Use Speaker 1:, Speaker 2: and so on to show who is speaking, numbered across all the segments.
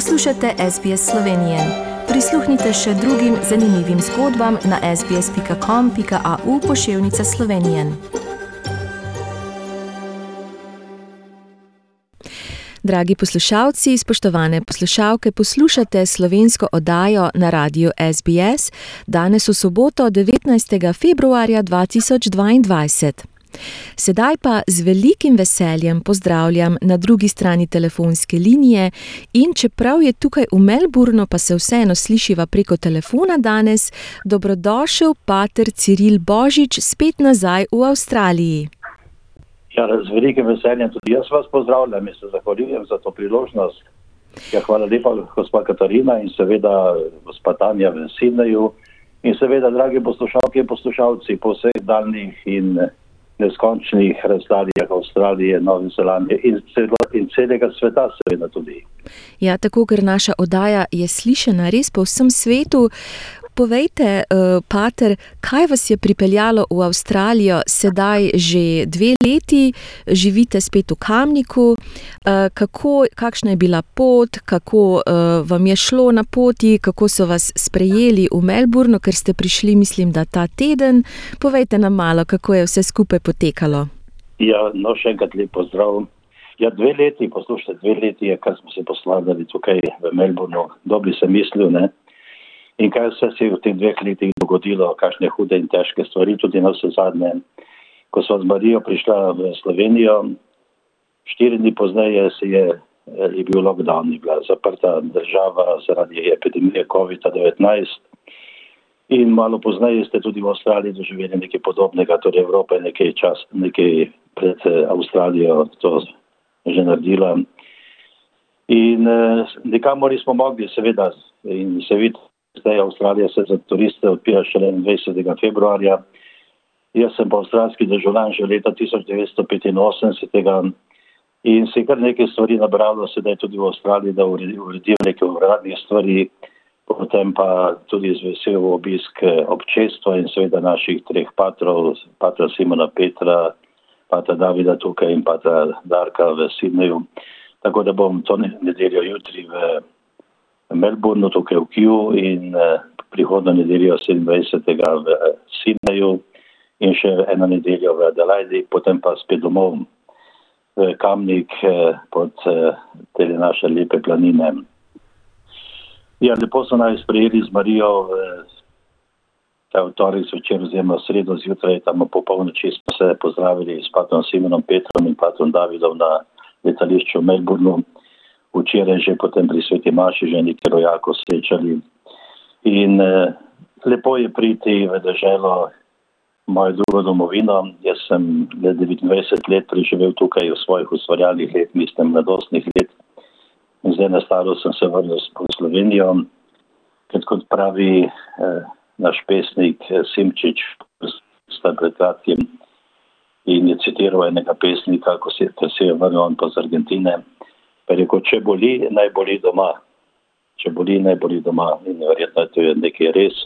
Speaker 1: Poslušate SBS Slovenije. Prisluhnite še drugim zanimivim zgodbam na sbsp.com.au pošiljka Slovenije. Dragi poslušalci, spoštovane poslušalke, poslušate slovensko oddajo na radiju SBS danes v soboto 19. februarja 2022. Sedaj pa z velikim veseljem pozdravljam na drugi strani telefonske linije in čeprav je tukaj v Melbournu, pa se vseeno slišiva preko telefona danes, dobrodošel pater Ciril Božič spet nazaj v Avstraliji.
Speaker 2: Ja, z velikim veseljem tudi jaz vas pozdravljam in se zahvaljujem za to priložnost. Ja, hvala lepa, gospa Katarina in seveda gospa Tanja v Sidneju in seveda, dragi poslušalke in poslušalci po vseh daljnih in neskončnih razdaljah Avstralije, Nove Zelandije in, celo, in celega sveta, seveda tudi.
Speaker 1: Ja, tako, ker naša oddaja je slišena res po vsem svetu. Povejte, uh, Pater, kaj vas je pripeljalo v Avstralijo, sedaj že dve leti, živite spet v Kamniku, uh, kako, kakšna je bila pot, kako uh, vam je šlo na poti, kako so vas sprejeli v Melbournu, ker ste prišli, mislim, da ta teden. Povejte nam malo, kako je vse skupaj potekalo.
Speaker 2: Ja, no, še enkrat lep pozdrav. Ja, dve leti, poslušajte, dve leti je, kar smo se poslavljali tukaj v Melbournu. Dobri sem mislil, ne? In kaj vse se je v teh dveh letih dogodilo, kakšne hude in težke stvari, tudi na vse zadnje. Ko smo z Marijo prišla v Slovenijo, štiri dni pozneje se je, je bil lockdown, je bila zaprta država zaradi epidemije COVID-19. In malo pozneje ste tudi v Avstraliji doživeli nekaj podobnega, torej Evropa je nekaj čas, nekaj pred Avstralijo to že naredila. In eh, nikamor nismo mogli, seveda, in se vidi, Zdaj Avstralija se za turiste odpira šele 20. februarja. Jaz sem pa avstralski državljan že leta 1985 in se kar nekaj stvari nabralo sedaj tudi v Avstraliji, da uredim neke uradne stvari, potem pa tudi z vesel obisk občestva in seveda naših treh patrov, patra Simona Petra, patra Davida tukaj in patra Darka v Sidneju. Tako da bom to nedeljo jutri v Melbournu, tukaj v Kiju in eh, prihodno nedeljo 27. v eh, Sydneyju in še eno nedeljo v Adelaidi, potem pa spet domov v Kamnik eh, pod te naše lepe planine. Ja, lepo so naj sprejeli z Marijo ta vtorek zvečer oziroma sredo zjutraj, tam po polnoči smo se pozdravili s patrom Simonom Petrom in patrom Davidom na letališču v Melbournu včeraj že potem pri Sveti Maši že nekaj rojakov srečali. In eh, lepo je priti v državo, mojo drugo domovino. Jaz sem le 29 let preživel tukaj v svojih ustvarjalnih let, mislim, mladostnih let. In zdaj na staro sem se vrnil v Slovenijo, ker kot pravi eh, naš pesnik eh, Simčič, sta pred kratkim in je citiral enega pesnika, ko se, se je vrnil on pa z Argentine. Pa je rekel, če boli, naj boli doma. Če boli, naj boli doma. In verjetno je to nekaj res.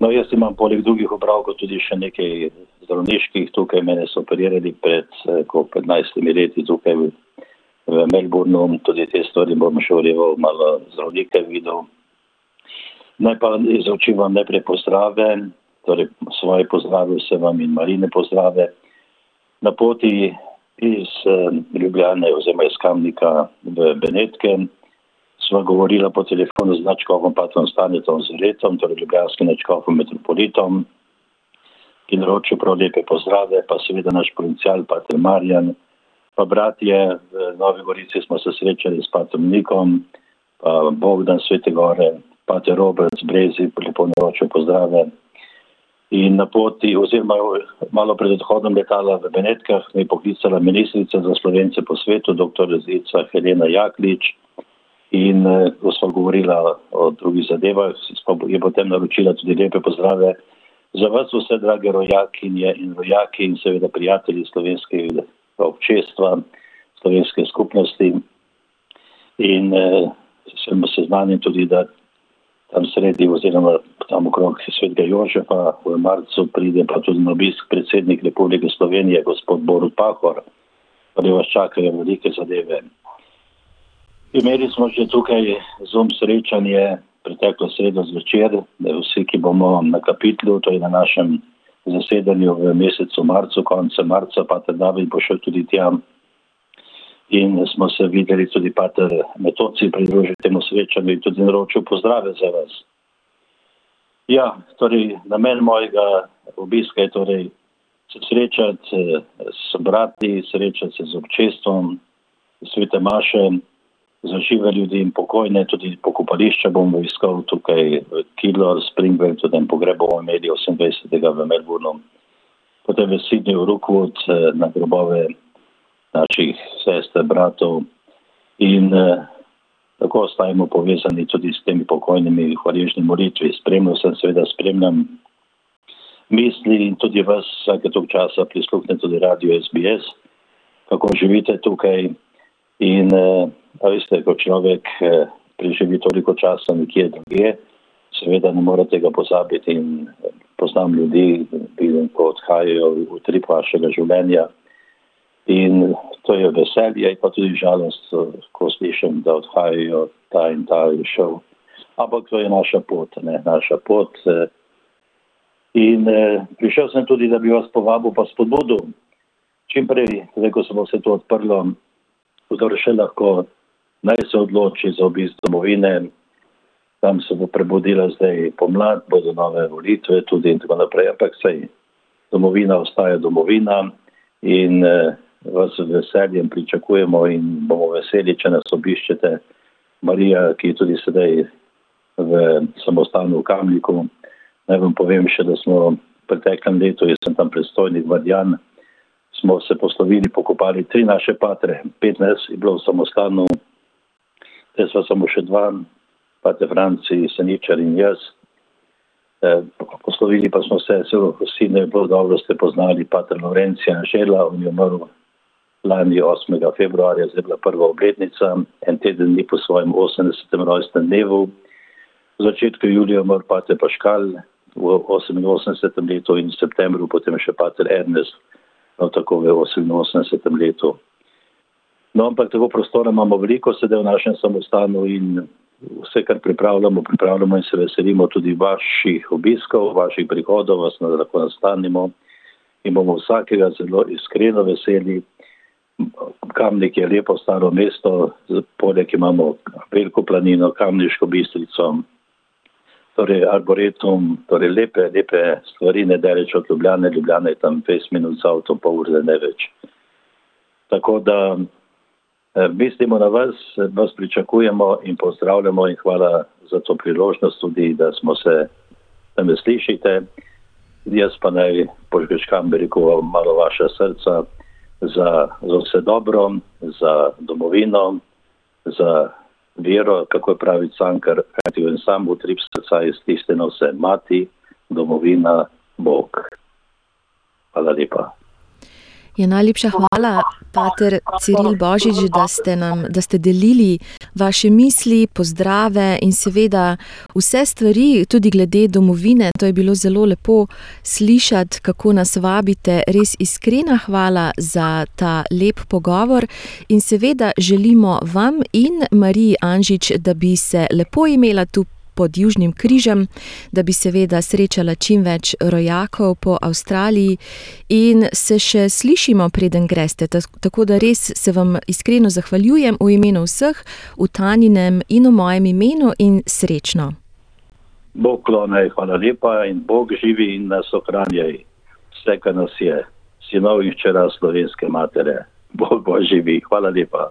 Speaker 2: No, jaz imam poleg drugih opravkov tudi še nekaj zdravniških. Tukaj mene so operirali pred 15 leti tukaj v, v Melbournu. Tudi te stvari bom še ureval, malo zdravnike videl. Naj pa izročim vam najprej pozdrave, torej svoje pozdrave vse vam in marine pozdrave. Na poti iz eh, Ljubljane oziroma iz Kamnika v Benetke. Sva govorila po telefonu z načkovom Patrom Stanetom Zretom, torej Ljubljanskim načkovom Metropolitom, ki naročil prav lepe pozdrave, pa seveda naš provincial Pater Marjan, pa bratje v Novi Gorici smo se srečali s Patrom Nikom, pa Bogdan Svetegore, Pater Robert z Brezi, lepo naročil pozdrave. In na poti, oziroma malo pred odhodom letala v Benetkah, me je poklicala ministrica za slovence po svetu, dr. Zica Helena Jaklič. In eh, ko smo govorili o drugih zadevah, je potem naročila tudi lepe pozdrave za vas, vse drage rojakinje in rojaki in seveda prijatelji slovenskega občestva, slovenske skupnosti. In eh, sem seznanjen tudi, da tam sredi oziroma tam okrog svetega Jožefa v marcu pride pa tudi na obisk predsednik Republike Slovenije, gospod Borut Pahor, pa da vas čakajo velike zadeve. Imeli smo že tukaj zoom srečanje preteklo sredo zvečer, vsi, ki bomo na kapitlu, to je na našem zasedanju v mesecu marcu, konce marca, pater David bo šel tudi tja. In smo se videli tudi pater Metoci pridružiti temu srečanju in tudi naročil pozdrave za vas. Ja, torej, namen mojega obiska je torej se srečati s brati, srečati se z občestvom, svete maše, za žive ljudi in pokojne, tudi pokopališča bomo iskal tukaj v Kidlor, Springvale, tudi en pogreb bomo imeli 28. v Melbourneu, potem v Sydneyju, Rookwood, eh, na grobove naših sester, bratov in eh, tako ostajamo povezani tudi s temi pokojnimi hvaležni molitvi. Spremljal sem, seveda spremljam misli in tudi vas vsake tog časa prisluhne tudi radio SBS, kako živite tukaj in A veste, ko človek eh, preživi toliko časa nekje drugje, seveda ne more tega pozabiti in eh, poznam ljudi, vidim, ko odhajajo v trip vašega življenja. In to je veselje, pa tudi žalost, ko slišim, da odhajajo ta in ta je šel. Ampak to je naša pot, ne, naša pot. Eh. In eh, prišel sem tudi, da bi vas povabil, pa spodbudil. Čim prej, ko se bo vse to odprlo, bo še lahko naj se odloči za obisk domovine. Tam se bo prebudila zdaj pomlad, bodo nove volitve tudi in tako naprej. Ampak sej, domovina ostaja domovina in eh, vas z veseljem pričakujemo in bomo veseli, če nas obiščete. Marija, ki je tudi sedaj v samostanu v Kamniku. Naj vam povem še, da smo v preteklem letu, jaz sem tam predstojnik Vadjan, smo se poslovili, pokopali tri naše patre, 15 je bilo v samostanu Zdaj smo samo še dva, pate Franci, Seničar in jaz. E, poslovili pa smo se, vsi ne bilo dobro ste poznali pater Lorencija Anžela, on je umrl lani 8. februarja, zdaj bila prva obletnica, en teden dni po svojem 80. rojstnem dnevu. V začetku julija umrl pater Paškal v 88. letu in v septembru potem še pater Ernest, no tako v 88. letu. No, ampak tako prostora imamo veliko, sedaj v našem samostanu in vse, kar pripravljamo, pripravljamo in se veselimo tudi vaših obiskov, vaših prihodov, vas lahko nastanimo in bomo vsakega zelo iskreno veseli. Kamnik je lepo staro mesto, poleg imamo veliko planino, kamniško bistrico, torej arboretum, torej lepe, lepe stvari, ne daleč od Ljubljane, Ljubljane je tam 20 minut z avtom, pol ure ne več. Tako da Eh, mislimo na vas, vas pričakujemo in pozdravljamo in hvala za to priložnost tudi, da smo se, da me slišite. Jaz pa naj požgečkam veliko malo vaša srca za, za vse dobro, za domovino, za vero, kako je pravi cankar, kajti v sam utrip srca je stisnjeno vse mati, domovina, Bog. Hvala lepa.
Speaker 1: Ja, najlepša hvala, pater Ciril Božič, da ste nam da ste delili vaše misli, pozdrave in seveda vse stvari, tudi glede domovine. To je bilo zelo lepo slišati, kako nas vabite. Res iskrena hvala za ta lep pogovor in seveda želimo vam in Mariji Anžič, da bi se lepo imela tu pod Južnim križem, da bi seveda srečala čim več rojakov po Avstraliji in se še slišimo, preden greste. Tako da res se vam iskreno zahvaljujem v imenu vseh, v Taninem in v mojem imenu in srečno.
Speaker 2: Bog klonaj, hvala lepa in Bog živi in nas ohranjaj. Vse, kar nas je, sinov in včeraj slovenske matere. Bog bo živi, hvala lepa.